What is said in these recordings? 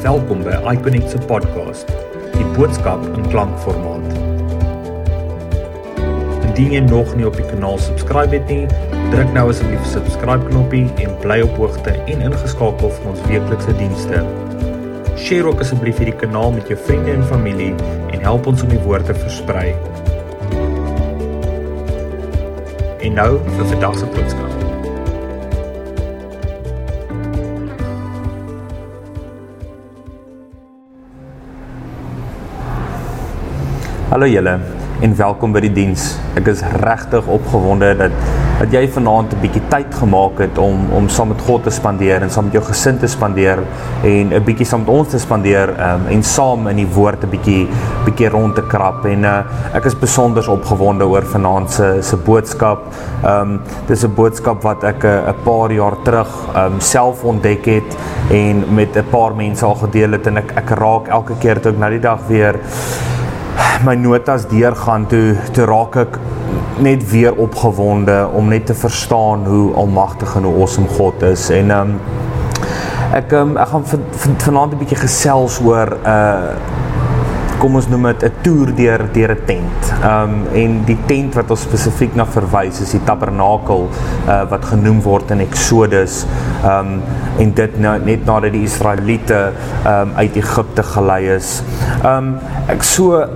Welkom by iConnect se podcast. Die boodskap in klankformaat. Indien jy nog nie op die kanaal subscribe het nie, druk nou asseblief subscribe knoppie en bly op hoogte en ingeskakel vir ons weeklikse dienste. Share ook asseblief hierdie kanaal met jou vriende en familie en help ons om die woord te versprei. En nou vir vandag se boodskap. Hallo julle en welkom by die diens. Ek is regtig opgewonde dat dat jy vanaand 'n bietjie tyd gemaak het om om saam met God te spandeer en saam met jou gesin te spandeer en 'n bietjie saam met ons te spandeer um, en saam in die woord 'n bietjie bietjie rond te krap en uh, ek is besonder opgewonde oor vanaand se se boodskap. Ehm um, dis 'n boodskap wat ek eh, 'n paar jaar terug ehm um, self ontdek het en met 'n paar mense al gedeel het en ek ek raak elke keer toe ek na die dag weer my notas deurgaan toe toe raak ek net weer opgewonde om net te verstaan hoe almagtig en hoe awesome God is. En um, ek um, ek gaan vanaand 'n bietjie gesels oor 'n uh, kom ons noem dit 'n toer deur deur 'n tent. Um en die tent wat ons spesifiek na verwys is die tabernakel uh, wat genoem word in Exodus. Um en dit nou net nadat die Israeliete um uit Egipte gelei is. Um ek so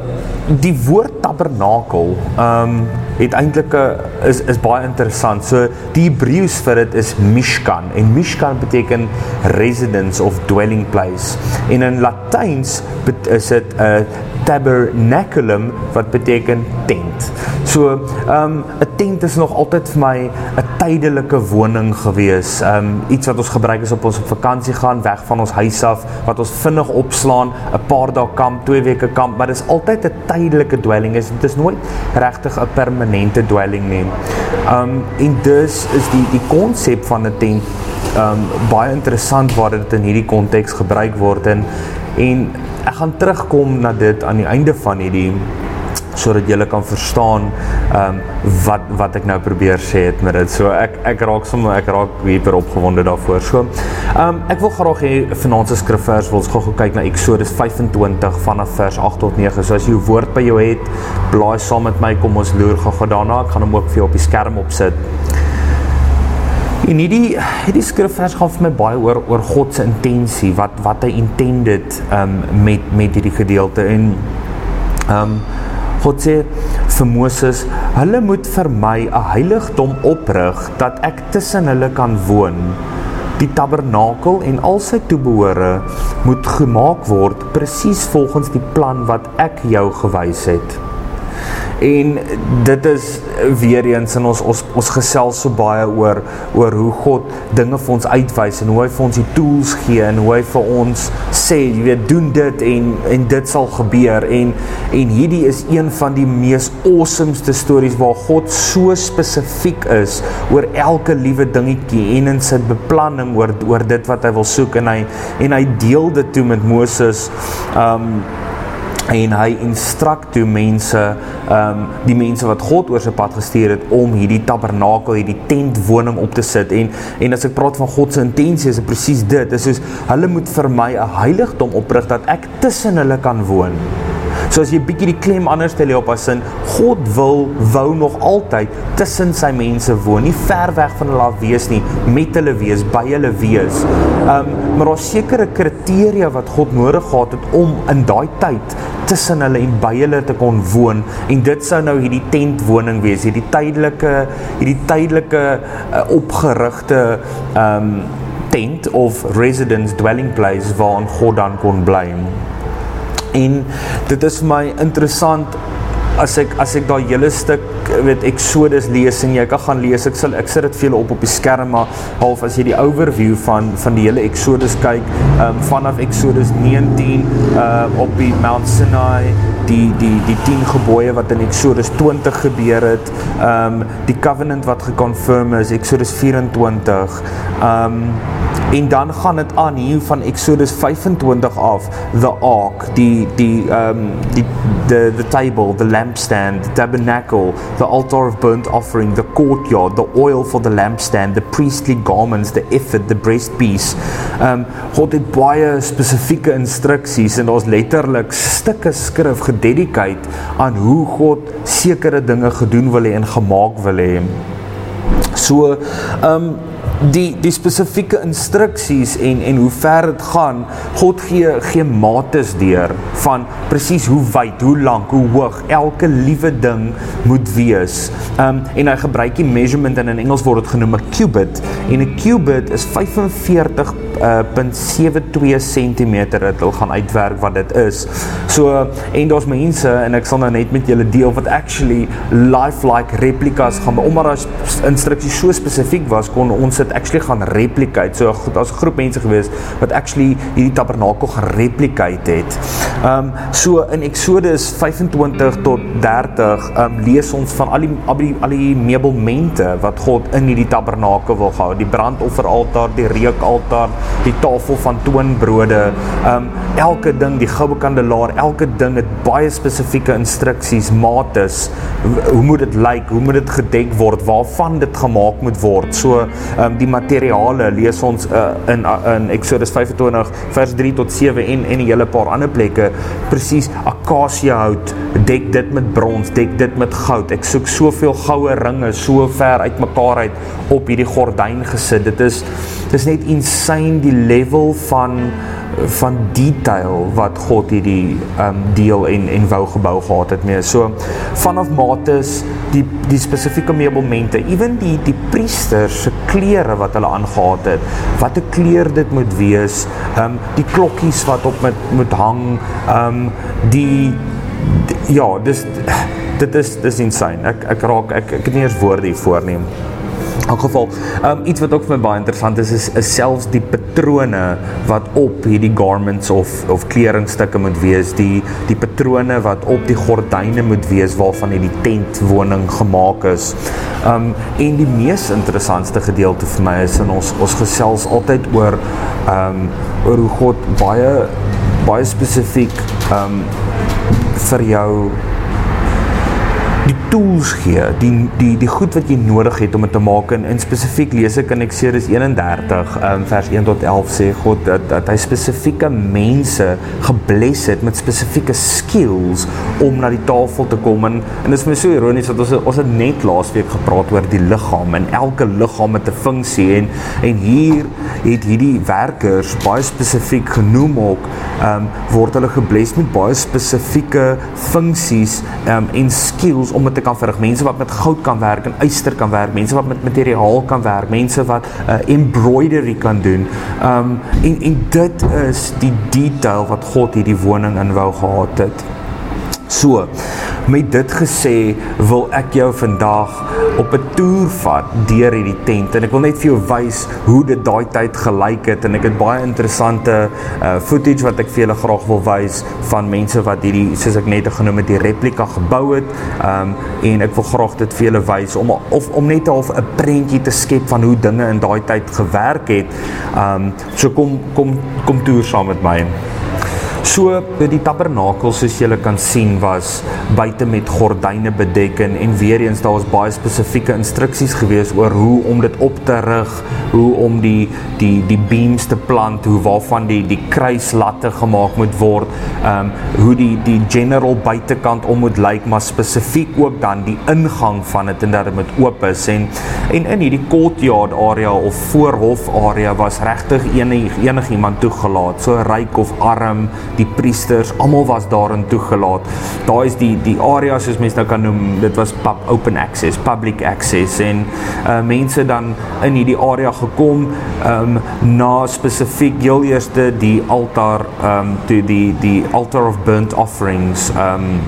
die woord tabernakel um het eintlik 'n is is baie interessant. So die Hebreëus vir dit is Mishkan en Mishkan beteken residence of dwelling place. En in Latyns is dit 'n tabernaculum wat beteken tent. So, ehm um, 'n tent is nog altyd vir my 'n tydelike woning gewees. Ehm um, iets wat ons gebruik is op ons op vakansie gaan, weg van ons huis af, wat ons vinnig opslaan, 'n paar dae kamp, 2 weke kamp, maar dis altyd 'n tydelike dwelling. Dit is nooit regtig 'n permanente dwelling nie. Ehm um, en dus is die die konsep van 'n tent ehm um, baie interessant waar dit in hierdie konteks gebruik word en en ek gaan terugkom na dit aan die einde van hierdie sodat julle kan verstaan ehm um, wat wat ek nou probeer sê het met dit. So ek ek raak sommer ek raak hyper opgewonde daarvoor. So ehm um, ek wil graag hê vanaand se skrifvers wil ons gou-gou kyk na Eksodus 25 vanaf vers 8 tot 9. So as jy 'n woord by jou het, blaai saam met my, kom ons loer gou-gou daarna. Ek gaan hom ook vir jou op die skerm opsit. En hierdie hierdie skrifvers gaan vir my baie oor oor God se intensie, wat wat hy intended um met met hierdie gedeelte en um God sê vir Moses, hulle moet vir my 'n heiligdom oprig dat ek tussen hulle kan woon. Die tabernakel en al sy toebehore moet gemaak word presies volgens die plan wat ek jou gewys het. En dit is weer eens in ons ons ons gesels so baie oor oor hoe God dinge vir ons uitwys en hoe hy vir ons die tools gee en hoe hy vir ons sê jy weet doen dit en en dit sal gebeur. En en hierdie is een van die mees awesomeste stories waar God so spesifiek is oor elke liewe dingetjie en in sy beplanning oor oor dit wat hy wil soek. En hy en hy deel dit toe met Moses. Um en hy instrukt toe mense ehm um, die mense wat God oor sy pad gestuur het om hierdie tabernakel, hierdie tentwoning op te sit en en as ek praat van God se intensie is dit presies dit. Dit is soos hulle moet vir my 'n heiligdom oprig dat ek tussen hulle kan woon. So as jy bietjie die klem anders stel op as in God wil wou nog altyd tussen sy mense woon, nie ver weg van hulle af wees nie, met hulle wees, by hulle wees. Um maar daar's sekere kriteria wat God nodig gehad het om in daai tyd tussen hulle en by hulle te kon woon en dit sou nou hierdie tentwoning wees, hierdie tydelike hierdie tydelike uh, opgerigte um tent of residence dwelling place waar God dan kon bly. En dit is vir my interessant as ek as ek daai hele stuk weet Exodus lees en jy kan gaan lees ek sal ek sit dit vir julle op op die skerm maar half as jy die overview van van die hele Exodus kyk um, vanaf Exodus 19 uh, op die Mount Sinai die die die 10 gebooie wat in Exodus 20 gebeur het um, die covenant wat geconfirm is Exodus 24 um, en dan gaan dit aan hier van Exodus 25 af the ark die die um die the the table the lampstand the tabernacle the altar of burnt offering, the courtyard, the oil for the lampstand, the priestly garments, the ephod, the breastpiece. Um God het baie spesifieke instruksies en daar's letterlik stukke skrif gededicate aan hoe God sekere dinge gedoen wil hê en gemaak wil hê. So, um die die spesifieke instruksies en en hoe ver dit gaan God gee gee mates deur van presies hoe wyd, hoe lank, hoe hoog elke liewe ding moet wees. Um en hy gebruik die measurement en in Engels word dit genoem 'n cubit en 'n cubit is 45 uh, 0.72 cm dit wil gaan uitwerk wat dit is. So en daar's mense en ek sal nou net met julle deel wat actually lifelike replikas gaan omdat daar instruksies so spesifiek was kon ons dit actually gaan replicate. So goed, daar's 'n groep mense gewees wat actually hierdie tabernakel gereplicate het. Um so in Exodus 25 tot 30 um lees ons van al die al die, al die meubelmente wat God in hierdie tabernakel wil gehou. Die brandofferaltaar, die reukaltaar, die tafel van toonbrode. Um elke ding, die goue kandelaar, elke ding het baie spesifieke instruksies, mates. Hoe moet dit lyk? Hoe moet dit gedek word? Waarvan dit gemaak moet word? So um die materiale lees ons uh, in uh, in Exodus 25 vers 3 tot 7 en en 'n hele paar ander plekke presies akasia hout dek dit met brons dek dit met goud ek soek soveel goue ringe so ver uitmekaar uit op hierdie gordyn gesit dit is dis net insane die level van van detail wat God hierdie um deel en en wou gebou gehad het mee. So vanaf mates die die spesifieke meubelmente, ewen die die priesters se klere wat hulle aangetree het, watter kleur dit moet wees, um die klokkies wat op met moet hang, um die, die ja, dis dit is dis insane. Ek ek raak ek ek het nie eens woorde hier voorneem. In elk geval, um, iets wat ook vir my baie interessant is, is, is selfs die patrone wat op hierdie garments of, of kledingstukke moet wees, die, die patrone wat op die gordyne moet wees waarvan die tentwoning gemaakt is. Um, en die mees interessantste gedeelte vir my is, en ons, ons gesels altyd oor, um, oor hoe God baie, baie specifiek um, vir jou die tools gee, die die die goed wat jy nodig het om dit te maak. En in spesifiek lees ek in Eksodus 31 um, vers 1 tot 11 sê God dat dat hy spesifieke mense gebless het met spesifieke skills om na die tafel te kom. En en dit is my so ironies dat ons ons het net laasweek gepraat oor die liggaam en elke liggaam het 'n funksie. En en hier het hierdie werkers baie spesifiek genoem ook um, word hulle gebless met baie spesifieke funksies um, en skills om dit te kan verrig. Mense wat met goud kan werk en yster kan werk, mense wat met materiaal kan werk, mense wat uh, embroidery kan doen. Um en en dit is die detail wat God hierdie woning in wou gehad het. So, met dit gesê, wil ek jou vandag op 'n toer vat deur hierdie tent en ek wil net vir jou wys hoe dit daai tyd gelyk het en ek het baie interessante uh footage wat ek vir julle graag wil wys van mense wat hierdie soos ek net genoem het die replika gebou het. Um en ek wil graag dit vir julle wys om of om net half 'n prentjie te skep van hoe dinge in daai tyd gewerk het. Um so kom kom kom toer saam met my. So die tabernakel soos julle kan sien was buite met gordyne bedek en, en weer eens daar was baie spesifieke instruksies gewees oor hoe om dit op te rig, hoe om die die die beams te plant, hoe waarvan die die kruislatte gemaak moet word, ehm um, hoe die die general buitekant om moet lyk, maar spesifiek ook dan die ingang van dit en dat dit moet oop is. En en in hierdie courtyard area of voorhof area was regtig enig enigiemand toegelaat, so ryk of arm die priesters, almal was daarin toegelaat. Daar is die die area soos mense nou kan noem, dit was pub open access, public access en uh mense dan in hierdie area gekom um na spesifiek heel eerste die altaar um toe die die altar of burnt offerings um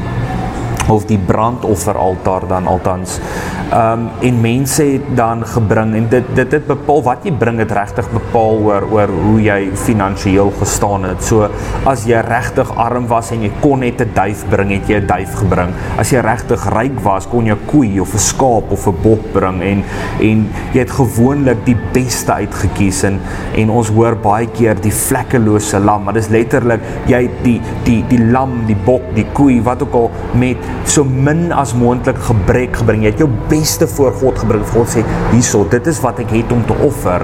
of die brandofferaltaar dan altans Ehm um, en mense het dan gebring en dit dit het bepaal wat jy bring het regtig bepaal oor oor hoe jy finansiëel gestaan het. So as jy regtig arm was en jy kon net 'n duif bring, het jy 'n duif gebring. As jy regtig ryk was, kon jy 'n koei of 'n skaap of 'n bok bring en en jy het gewoonlik die beste uitgekies en en ons hoor baie keer die vlekkelose lam, maar dis letterlik jy die die die lam, die bok, die koei, wat ook al met so min as moontlik gebrek gebring. Jy het jou beste voor God gebring. God sê, "Hierso, dit is wat ek het om te offer."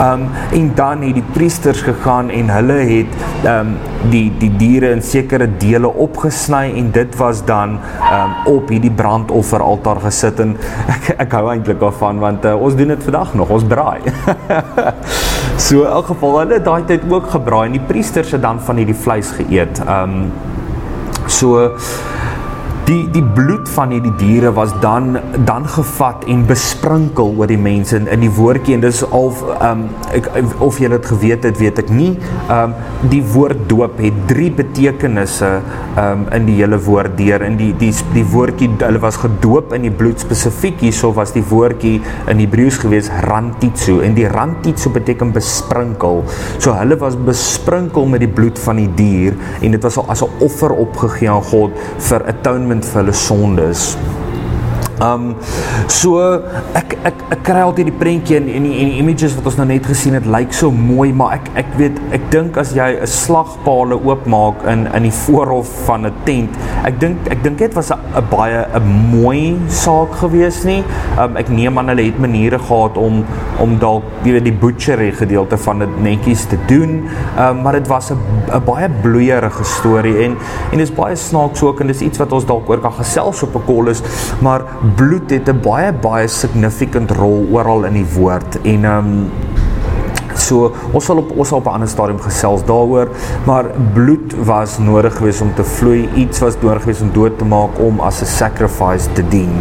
Um en dan het die priesters gegaan en hulle het um die die diere in sekere dele opgesny en dit was dan um op hierdie brandofferaltaar gesit en ek ek hou eintlik daarvan want uh, ons doen dit vandag nog. Ons braai. so in elk geval hulle daai tyd ook gebraai en die priesters het dan van hierdie vleis geëet. Um so die die bloed van hierdie diere was dan dan gevat en besprinkel oor die mense. In, in die woordjie en dis al um ek of jy dit geweet het weet ek nie. Um die woord doop het drie betekenisse um in die hele woord deur. In die die die woordjie hulle was gedoop in die bloed spesifiek. Hierso was die woordjie in Hebreëus gewees rantitsu. En die rantitsu beteken besprinkel. So hulle was besprinkel met die bloed van die dier. En dit was as 'n offer opgegee aan God vir atonement vir hulle sondes. Um so ek ek ek kry altyd die prentjie en en die, en die images wat ons nou net gesien het lyk so mooi, maar ek ek weet ek dink as jy 'n slagpale oopmaak in in die voorhof van 'n tent, ek dink ek dink dit was 'n baie 'n mooi saak gewees nie. Um ek neem aan hulle het maniere gehad om om dalk jy weet die butchery gedeelte van dit netjies te doen. Um maar dit was 'n 'n baie bloeierige storie en en dit is baie snaaks ook en dis iets wat ons dalk oor kan gesels op 'n kol is, maar bloed het 'n baie baie significant rol oral in die woord en ehm um, so ons sal op ons sal op 'n ander stadium gesels daaroor maar bloed was nodig geweest om te vloei iets was nodig geweest om dood te maak om as 'n sacrifice te dien.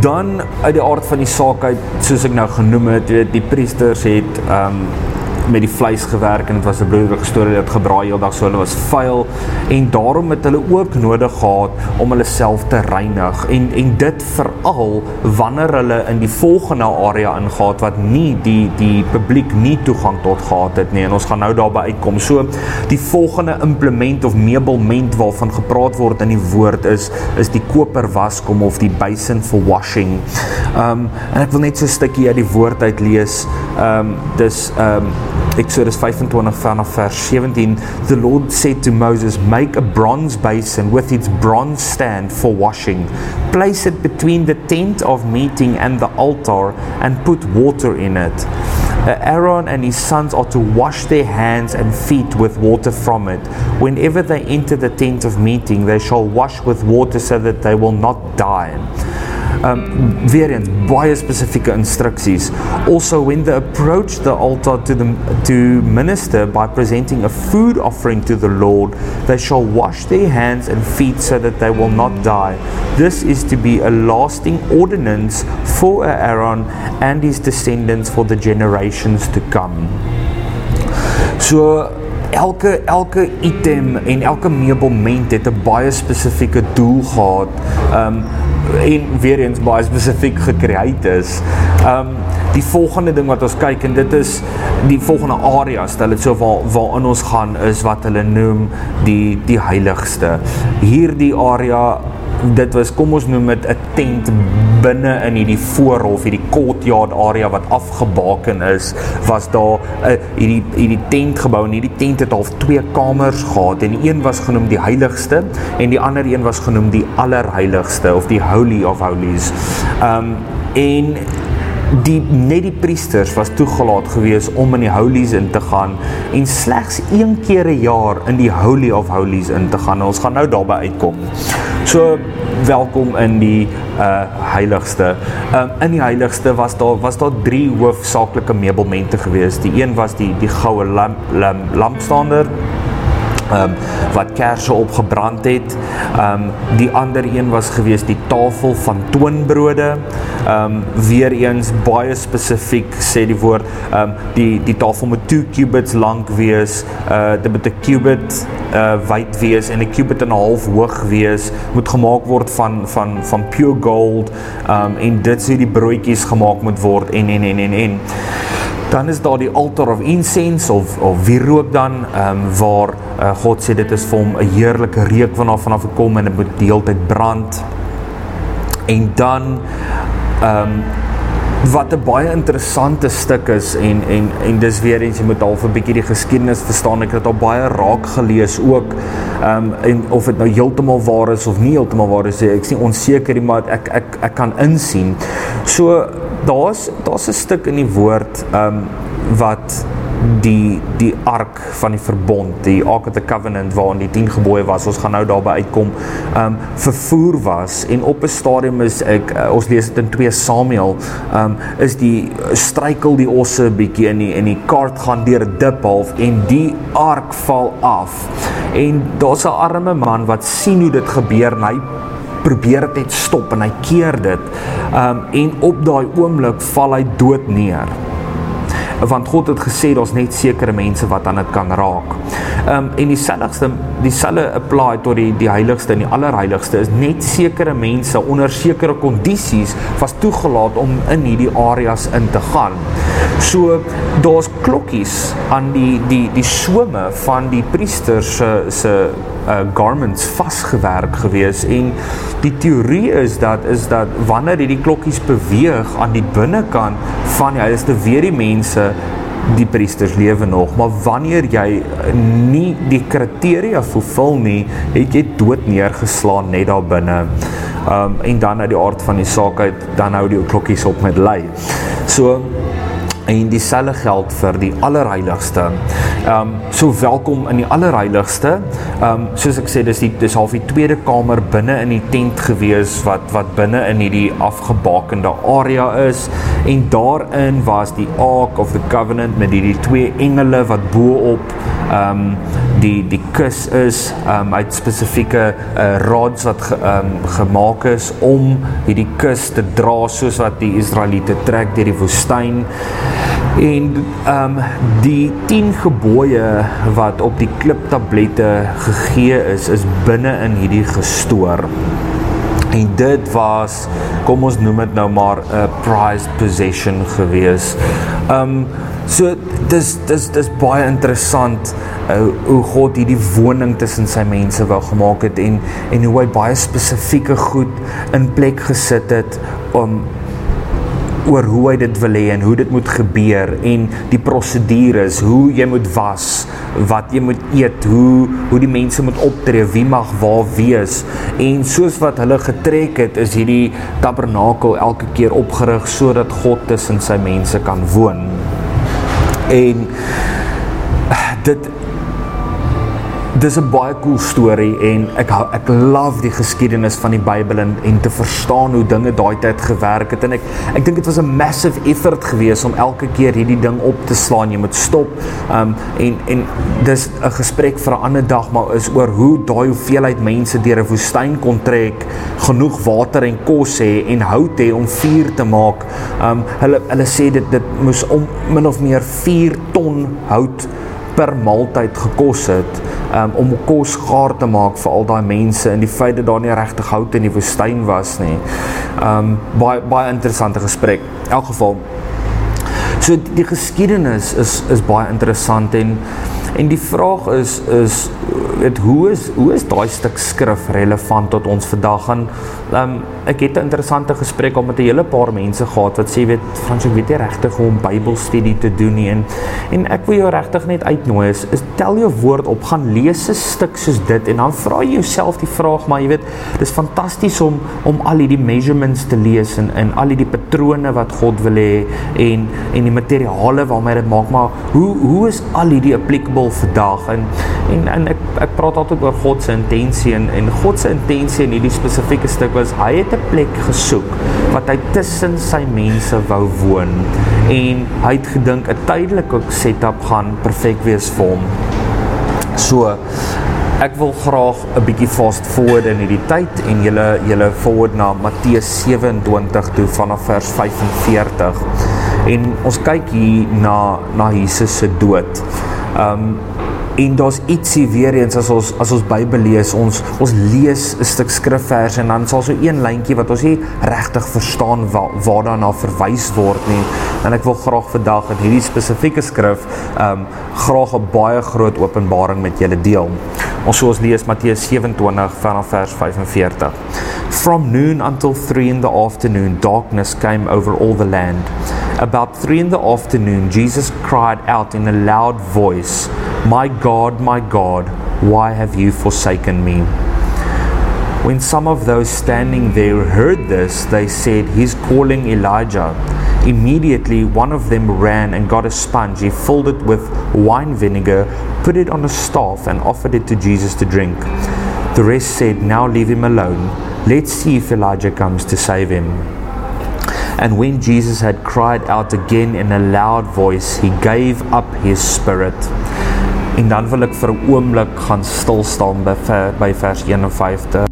Dan uit die aard van die saak uit soos ek nou genoem het weet die priesters het ehm um, met die vleis gewerk en dit was 'n bloederige storie dat gebraai heeldag so hulle was vuil en daarom het hulle ook nodig gehad om hulle self te reinig en en dit veral wanneer hulle in die volgende area ingaan wat nie die die publiek nie toegang tot gehad het nie en ons gaan nou daarby uitkom so die volgende implement of meublement waarvan gepraat word in die woord is is die koper waskom of die basin for washing. Um en ek wil net so 'n stukkie uit die woord uit lees. Um dis um Exodus 25 vanaf vers 17 The Lord said to Moses make a bronze basin with its bronze stand for washing. Place it between the tent of meeting and the altar and put water in it. Uh, Aaron and his sons are to wash their hands and feet with water from it. Whenever they enter the tent of meeting they shall wash with water so that they will not die um, weer eens baie spesifieke. Also when they approach the altar to the to minister by presenting a food offering to the Lord, they shall wash their hands and feet so that they will not die. This is to be a lasting ordinance for Aaron and his descendants for the generations to come. So elke elke item en elke meubelment het 'n baie spesifieke doel gehad. Um en weer eens baie spesifiek gekreëerd is. Um die volgende ding wat ons kyk en dit is die volgende area stel dit so waar waarin ons gaan is wat hulle noem die die heiligste. Hierdie area dit was kom ons noem dit 'n tent binne in hierdie voorhof hierdie courtyard area wat afgebaken is was daar 'n hierdie hierdie tent gebou en hierdie tent het al twee kamers gehad en een was genoem die heiligste en die ander een was genoem die allerheiligste of die holy of holies. Um en die net die priesters was toegelaat gewees om in die holies in te gaan en slegs een keer 'n jaar in die holy of holies in te gaan. Ons gaan nou daarby uitkom. So welkom in die uh heiligste. Um in die heiligste was daar was daar drie hoofsaaklike meubelmente gewees. Die een was die die goue lamp lamp lampstander um, wat kerse opgebrand het. Um die ander een was gewees die tafel van toonbrode. Um weer eens baie spesifiek sê die woord um die die tafel moet 2 cubits lank wees. Uh dit moet 'n cubit uh wyd wees en 'n cubit en 'n half hoog wees. Moet gemaak word van van van pure gold. Um en dit sê die broodjies gemaak moet word en en en en en dan is daar die altar of incense of of wierook dan ehm um, waar uh, God sê dit is vir hom 'n heerlike reuk wat af vanaf kom en dit moet deeltyd brand. En dan ehm um, wat 'n baie interessante stuk is en en en dis weer eens jy moet half 'n bietjie die geskiedenis verstaan. Ek het al baie raak gelees ook. Ehm um, en of dit nou heeltemal waar is of nie heeltemal waar is, ek is nie onseker nie, maar ek ek ek kan insien. So daar's daar's 'n stuk in die woord ehm um, wat die die ark van die verbond, die Ark of the Covenant waarin die 10 gebooie was. Ons gaan nou daarby uitkom. Um vervoer was en op 'n stadium is ek uh, ons lees dit in 2 Samuel, um is die struikel die osse bietjie in die in die kaart gaan deur 'n dip half en die ark val af. En daar's 'n arme man wat sien hoe dit gebeur en hy probeer dit stop en hy keer dit. Um en op daai oomblik val hy dood neer want God het gesê daar's net sekere mense wat aan dit kan raak. Ehm um, en dieselfde dieselfde apply tot die die heiligste en die allerheiligste is net sekere mense onder sekere kondisies was toegelaat om in hierdie areas in te gaan. So daar's klokkies aan die die die swemme van die priesters se se uh, garments vasgewerk gewees en die teorie is dat is dat wanneer hierdie klokkies beweeg aan die binnekant van die heiligste weer die mense die priesters lewe nog. Maar wanneer jy nie die kriteria vervul nie het jy dood neergeslaan net daar binne. Um, en dan uit die aard van die saak uit dan hou die klokkies op met lei so en dieselfde geld vir die allerheiligste. Ehm um, so welkom in die allerheiligste. Ehm um, soos ek sê dis die dis half die tweede kamer binne in die tent gewees wat wat binne in hierdie afgebakende area is en daarin was die Ark of the Covenant met hierdie twee engele wat bo-op ehm um, die die kus is ehm um, uit spesifieke uh, rods wat ge, um, gemaak is om hierdie kus te dra soos wat die Israeliete trek deur die woestyn en ehm um, die 10 gebooie wat op die kliptablette gegee is is binne in hierdie gestoor. En dit was kom ons noem dit nou maar 'n prized possession gewees. Ehm um, so dis dis dis baie interessant uh, hoe God hierdie woning tussen sy mense wou gemaak het en en hoe hy baie spesifieke goed in plek gesit het om oor hoe hy dit wil hê en hoe dit moet gebeur en die prosedures, hoe jy moet was, wat jy moet eet, hoe hoe die mense moet optree, wie mag waar wees. En soos wat hulle getrek het, is hierdie tabernakel elke keer opgerig sodat God tussen sy mense kan woon. En dit dis 'n baie cool storie en ek ek love die geskiedenis van die Bybel en en te verstaan hoe dinge daai tyd gewerk het. En ek ek dink dit was 'n massive effort geweest om elke keer hierdie ding op te slaan. Jy moet stop. Um en en dis 'n gesprek vir 'n ander dag maar is oor hoe daai hoeveelheid mense deur 'n woestyn kon trek genoeg water en kos hê en hout hê om vuur te maak. Um hulle hulle sê dit dit moes om min of meer 4 ton hout per maaltyd gekos het um, om kos gaar te maak vir al daai mense en die feit dat daar nie regtig hout in die woestyn was nie. Um baie baie interessante gesprek. In elk geval so die, die geskiedenis is is baie interessant en en die vraag is is weet hoe is hoe is daai stuk skrif relevant tot ons vandag? En um, ek het 'n interessante gesprek al met 'n hele paar mense gehad wat sê weet Frans ek weet nie regtig hoe om Bybelstudie te doen nie. En en ek wil jou regtig net uitnooi is, is tel jou woord op gaan lees 'n stuk soos dit en dan vra jy jouself die vraag maar jy weet dis fantasties om om al hierdie measurements te lees en en al hierdie patrone wat God wil hê en en die materiale waarmee dit maak maar hoe hoe is al hierdie applicable vandag? En en en ek ek praat altyd oor God se intensie en en God se intensie in hierdie spesifieke stuk was hy het 'n plek gesoek wat hy tussen sy mense wou woon en hy het gedink 'n tydelike setup gaan perfek wees vir hom. So Ek wil graag 'n bietjie fast forward in hierdie tyd en julle julle forward na Matteus 27 toe vanaf vers 45. En ons kyk hier na na Jesus se dood. Um en daar's ietsie weer eens as ons as ons Bybel lees, ons ons lees 'n stuk skrifvers en dan sal so een lyntjie wat ons nie regtig verstaan wa, waar daarna verwys word nie. En ek wil graag vandag in hierdie spesifieke skrif um graag 'n baie groot openbaring met julle deel. Ons sou ons lees Matteus 27 vanaf vers 45. From noon until 3 in the afternoon darkness came over all the land. About 3 in the afternoon Jesus cried out in a loud voice My God, my God, why have you forsaken me? When some of those standing there heard this, they said, He's calling Elijah. Immediately, one of them ran and got a sponge. He filled it with wine vinegar, put it on a staff, and offered it to Jesus to drink. The rest said, Now leave him alone. Let's see if Elijah comes to save him. And when Jesus had cried out again in a loud voice, he gave up his spirit. En dan wil ek vir 'n oomblik gaan stil staan by by vers 51.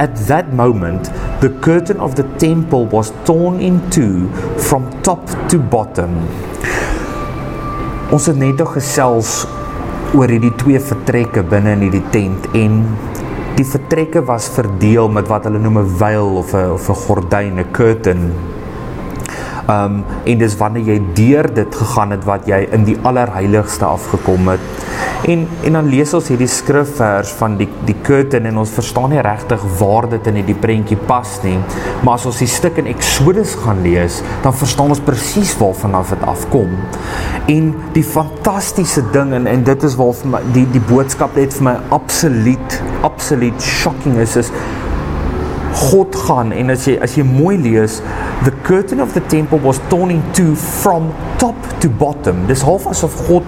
At that moment, the curtain of the temple was torn in two from top to bottom. Ons het net nog gesels oor hierdie twee vertrekke binne in hierdie tent en die vertrekke was verdeel met wat hulle noem 'n veil of 'n of 'n gordyn, 'n curtain. Um en dis wanneer jy deur dit gegaan het wat jy in die allerheiligste afgekom het En en dan lees ons hierdie skrifvers van die die curtain en ons verstaan nie regtig waar dit in hierdie prentjie pas nie. Maar as ons die stuk in Exodus gaan lees, dan verstaan ons presies waarvan af dit afkom. En die fantastiese ding en en dit is waar vir my die die boodskap net vir my absoluut absoluut shocking is is God gaan en as jy as jy mooi lees the curtain of the temple was torn in two from top to bottom. Dis half asof God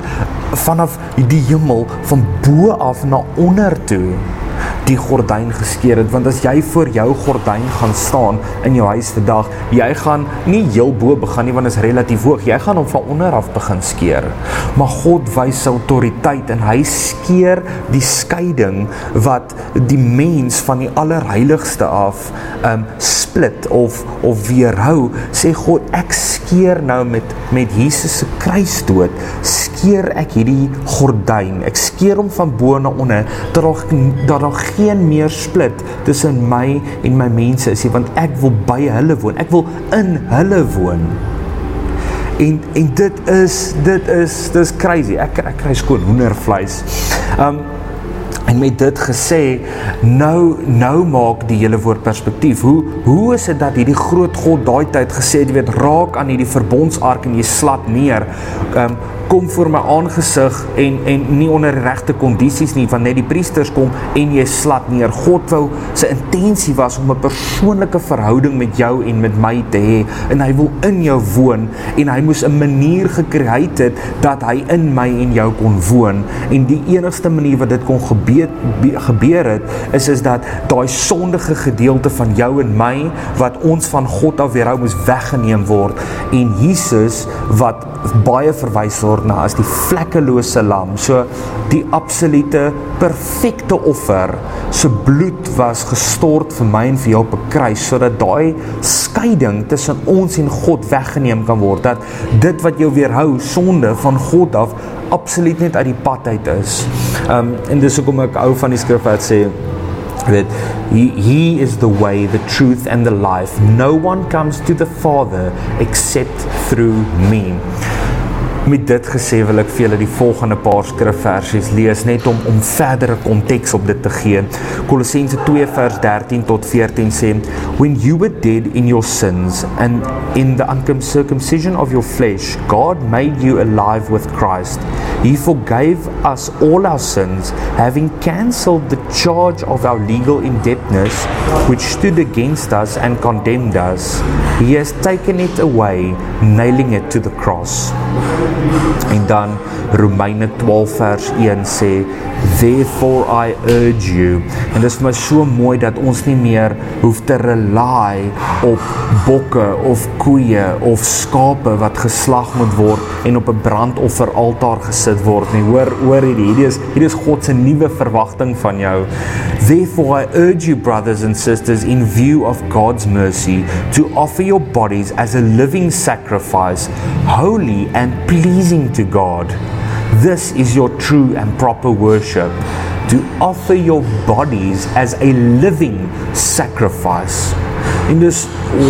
vanaf die hemel van bo af na onder toe die gordyn geskeur het want as jy voor jou gordyn gaan staan in jou huis vandag jy gaan nie heel bo begin nie want dit is relatief hoog. Jy gaan hom van onder af begin skeer. Maar God wys sy autoriteit en hy skeer die skeiding wat die mens van die allerheiligste af um split of of weerhou. Sê God ek skeer nou met met Jesus se kruisdood. Skeer ek hierdie gordyn. Ek skeer hom van bo na onder dat daar daar geen meer split tussen my en my mense is nie want ek wil by hulle woon. Ek wil in hulle woon. En en dit is dit is dis crazy. Ek ek kry skoon hoendervleis. Um En met dit gesê, nou nou maak die hele woord perspektief. Hoe hoe is dit dat hierdie groot God daai tyd gesê het, jy weet, raak aan hierdie verbondsark en jy slat neer. Ehm um, kom voor my aangesig en en nie onder regte kondisies nie want net die priesters kom en jy slat neer. God wou sy intensie was om 'n persoonlike verhouding met jou en met my te hê. En hy wil in jou woon en hy moes 'n manier gekreë het dat hy in my en jou kon woon. En die enigste manier wat dit kon gebeur gebeur het is is dat daai sondige gedeelte van jou en my wat ons van God af weerhou moes weggeneem word. En Jesus wat baie verwys word na as die vlekkelose lam. So die absolute perfekte offer. Se bloed was gestort vir my en vir jou op 'n kruis sodat daai skeiding tussen ons en God weggeneem kan word. Dat dit wat jou weerhou sonde van God af absoluut net uit die pad uit is. Um en dis hoekom ek ou van die skrif wat sê that he, he is the way, the truth, and the life. No one comes to the Father except through me. Met dit gesê wil ek vir julle die volgende paar skrifversies lees net om om verdere konteks op dit te gee. Kolossense 2 vers 13 tot 14 sê: When you were dead in your sins and in the uncircumcision of your flesh, God made you alive with Christ. He forgave us all our sins, having cancelled the charge of our legal indebtedness which stood against us and condemned us. He has taken it away, nailing it to the cross. En dan Romeine 12 vers 1 sê therefore I urge you en dit is vir my so mooi dat ons nie meer hoef te rely op bokke of koeie of skape wat geslag moet word en op 'n brandofferaltaar gesit word nie hoor hoor hierdie hierdie is hierdie is God se nuwe verwagting van jou therefore I urge you brothers and sisters in view of God's mercy to offer your bodies as a living sacrifice holy and pleasing to God This is your true and proper worship to offer your bodies as a living sacrifice. En dis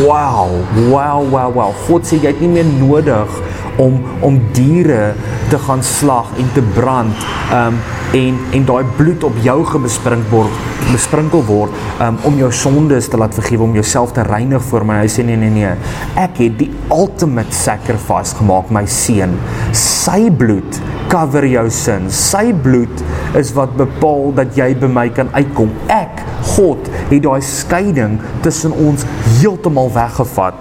wow, wow, wow, wow. God sê jy het nie meer nodig om om diere te gaan slag en te brand um en en daai bloed op jou gebespring word besprinkel word um om jou sondes te laat vergewe om jouself te reinig voor my. Hy sê nee nee nee. Ek het die ultimate sacrifice gemaak, my seun. Sy bloed cover jou sin. Sy bloed is wat bepaal dat jy by my kan uitkom. Ek, God, het daai skeiding tussen ons heeltemal weggevat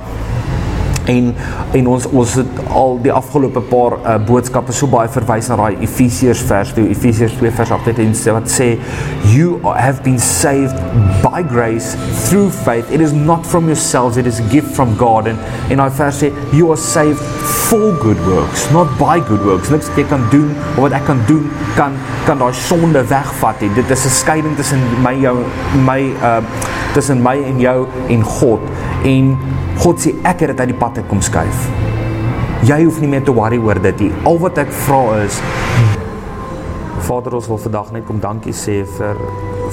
en en ons ons het al die afgelope paar uh, boodskappe so baie verwys na daai Efesiërs vers 2 Efesiërs 2 vers 8 en sê wat sê you have been saved by grace through faith. It is not from yourselves it is a gift from God. And en hy vers sê you are saved for good works not by good works. Niks jy kan doen of wat ek kan doen kan kan daai sonde wegvat en dit is 'n skeiding tussen my jou my uh tussen my en jou en God. En God sê ek het dit uit die pad uit kom skuif. Jy hoef nie meer te worry oor dit nie. Al wat ek vra is Vader, ons wil vandag net kom dankie sê vir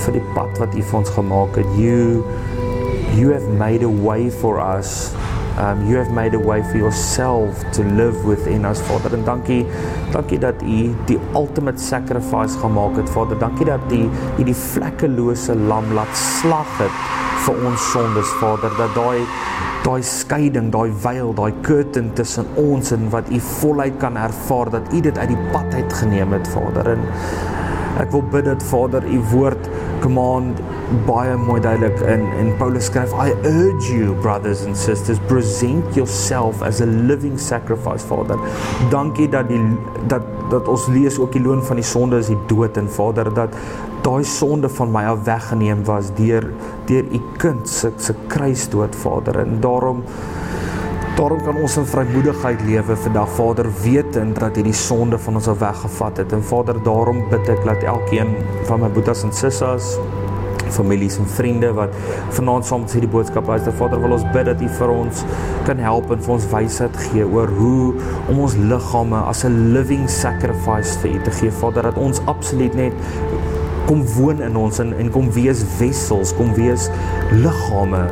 vir die pad wat U vir ons gemaak het. You you have made a way for us. Um you have made a way for yourself to live within us, Vader. En dankie dankie dat U die ultimate sacrifice gemaak het, Vader. Dankie dat U U die vlekkelose lam laat slag het vir ons sondes, Vader. Dat daai daai skeiding, daai veil, daai curtain tussen ons en wat u voluit kan ervaar dat u dit uit die pad uit geneem het, Vader. En ek wil bid dat Vader u woord command baie mooi duidelik in en Paulus skryf I urge you brothers and sisters present yourself as a living sacrifice Vader. Dankie dat die dat dat ons lees ook die loon van die sonde is die dood en Vader dat daai sonde van my af weggeneem was deur deur u kind se se kruisdood Vader en daarom daarom kan ons in vrymoedigheid lewe vandag Vader wetend dat hierdie sonde van ons af weggevat het en Vader daarom bid ek dat elkeen van my boetas en sissas families en vriende wat vanaand saam met hierdie boodskap luister. Vader, wil ons bid dat U vir ons kan help en vir ons wysheid gee oor hoe om ons liggame as 'n living sacrifice vir U te gee. Vader, dat ons absoluut net kom woon in ons en en kom wees wessels, kom wees liggame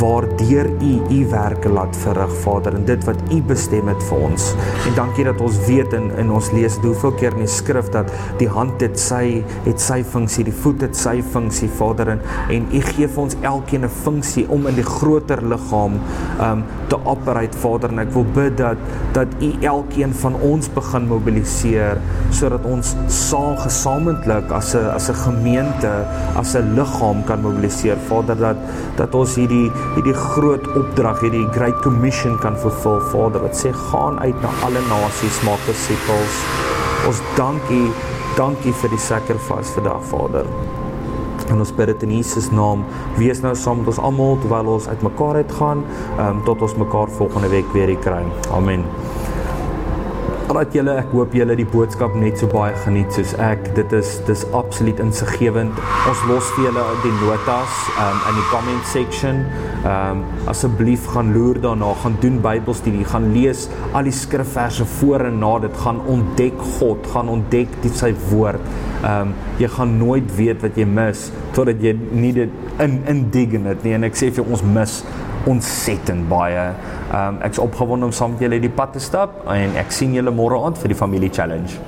waardeur U U werke laat verrig, Vader, en dit wat U bestem het vir ons. En dankie dat ons weet in in ons lees hoeveel keer in die skrif dat die hand het sy het sy funksie, die voet het sy funksie, Vader, en en U gee vir ons elkeen 'n funksie om in die groter liggaam um te operate, Vader, en ek wil bid dat dat U elkeen van ons begin mobiliseer sodat ons saam gesamentlik as 'n as 'n gemeente, as 'n liggaam kan mobiliseer, Vader, dat dat ons hierdie hierdie groot opdrag, hierdie great commission kan vervul, Vader, wat sê gaan uit na alle nasies, maak disippels. Ons dankie, dankie vir die sacrifice vandag, Vader. En ons bid dit in Jesus naam. Wees nou saam met ons almal terwyl ons uitmekaar uitgaan, um, tot ons mekaar volgende week weer kry. Amen. Alraai julle, ek hoop julle die boodskap net so baie geniet soos ek. Dit is dis absoluut insiggewend. Ons los vir julle die notas um, in die comment section. Ehm um, asseblief gaan loer daarna, gaan doen Bybelstudie, gaan lees al die skrifverse voor en na dit, gaan ontdek God, gaan ontdek die sy woord. Ehm um, jy gaan nooit weet wat jy mis totdat jy nie dit in indig in dit nie en ek sê vir ons mis ontsettend baie. Ehm um, ek's opgewonde om saam met julle die pad te stap en ek sien julle môre aand vir die familie challenge.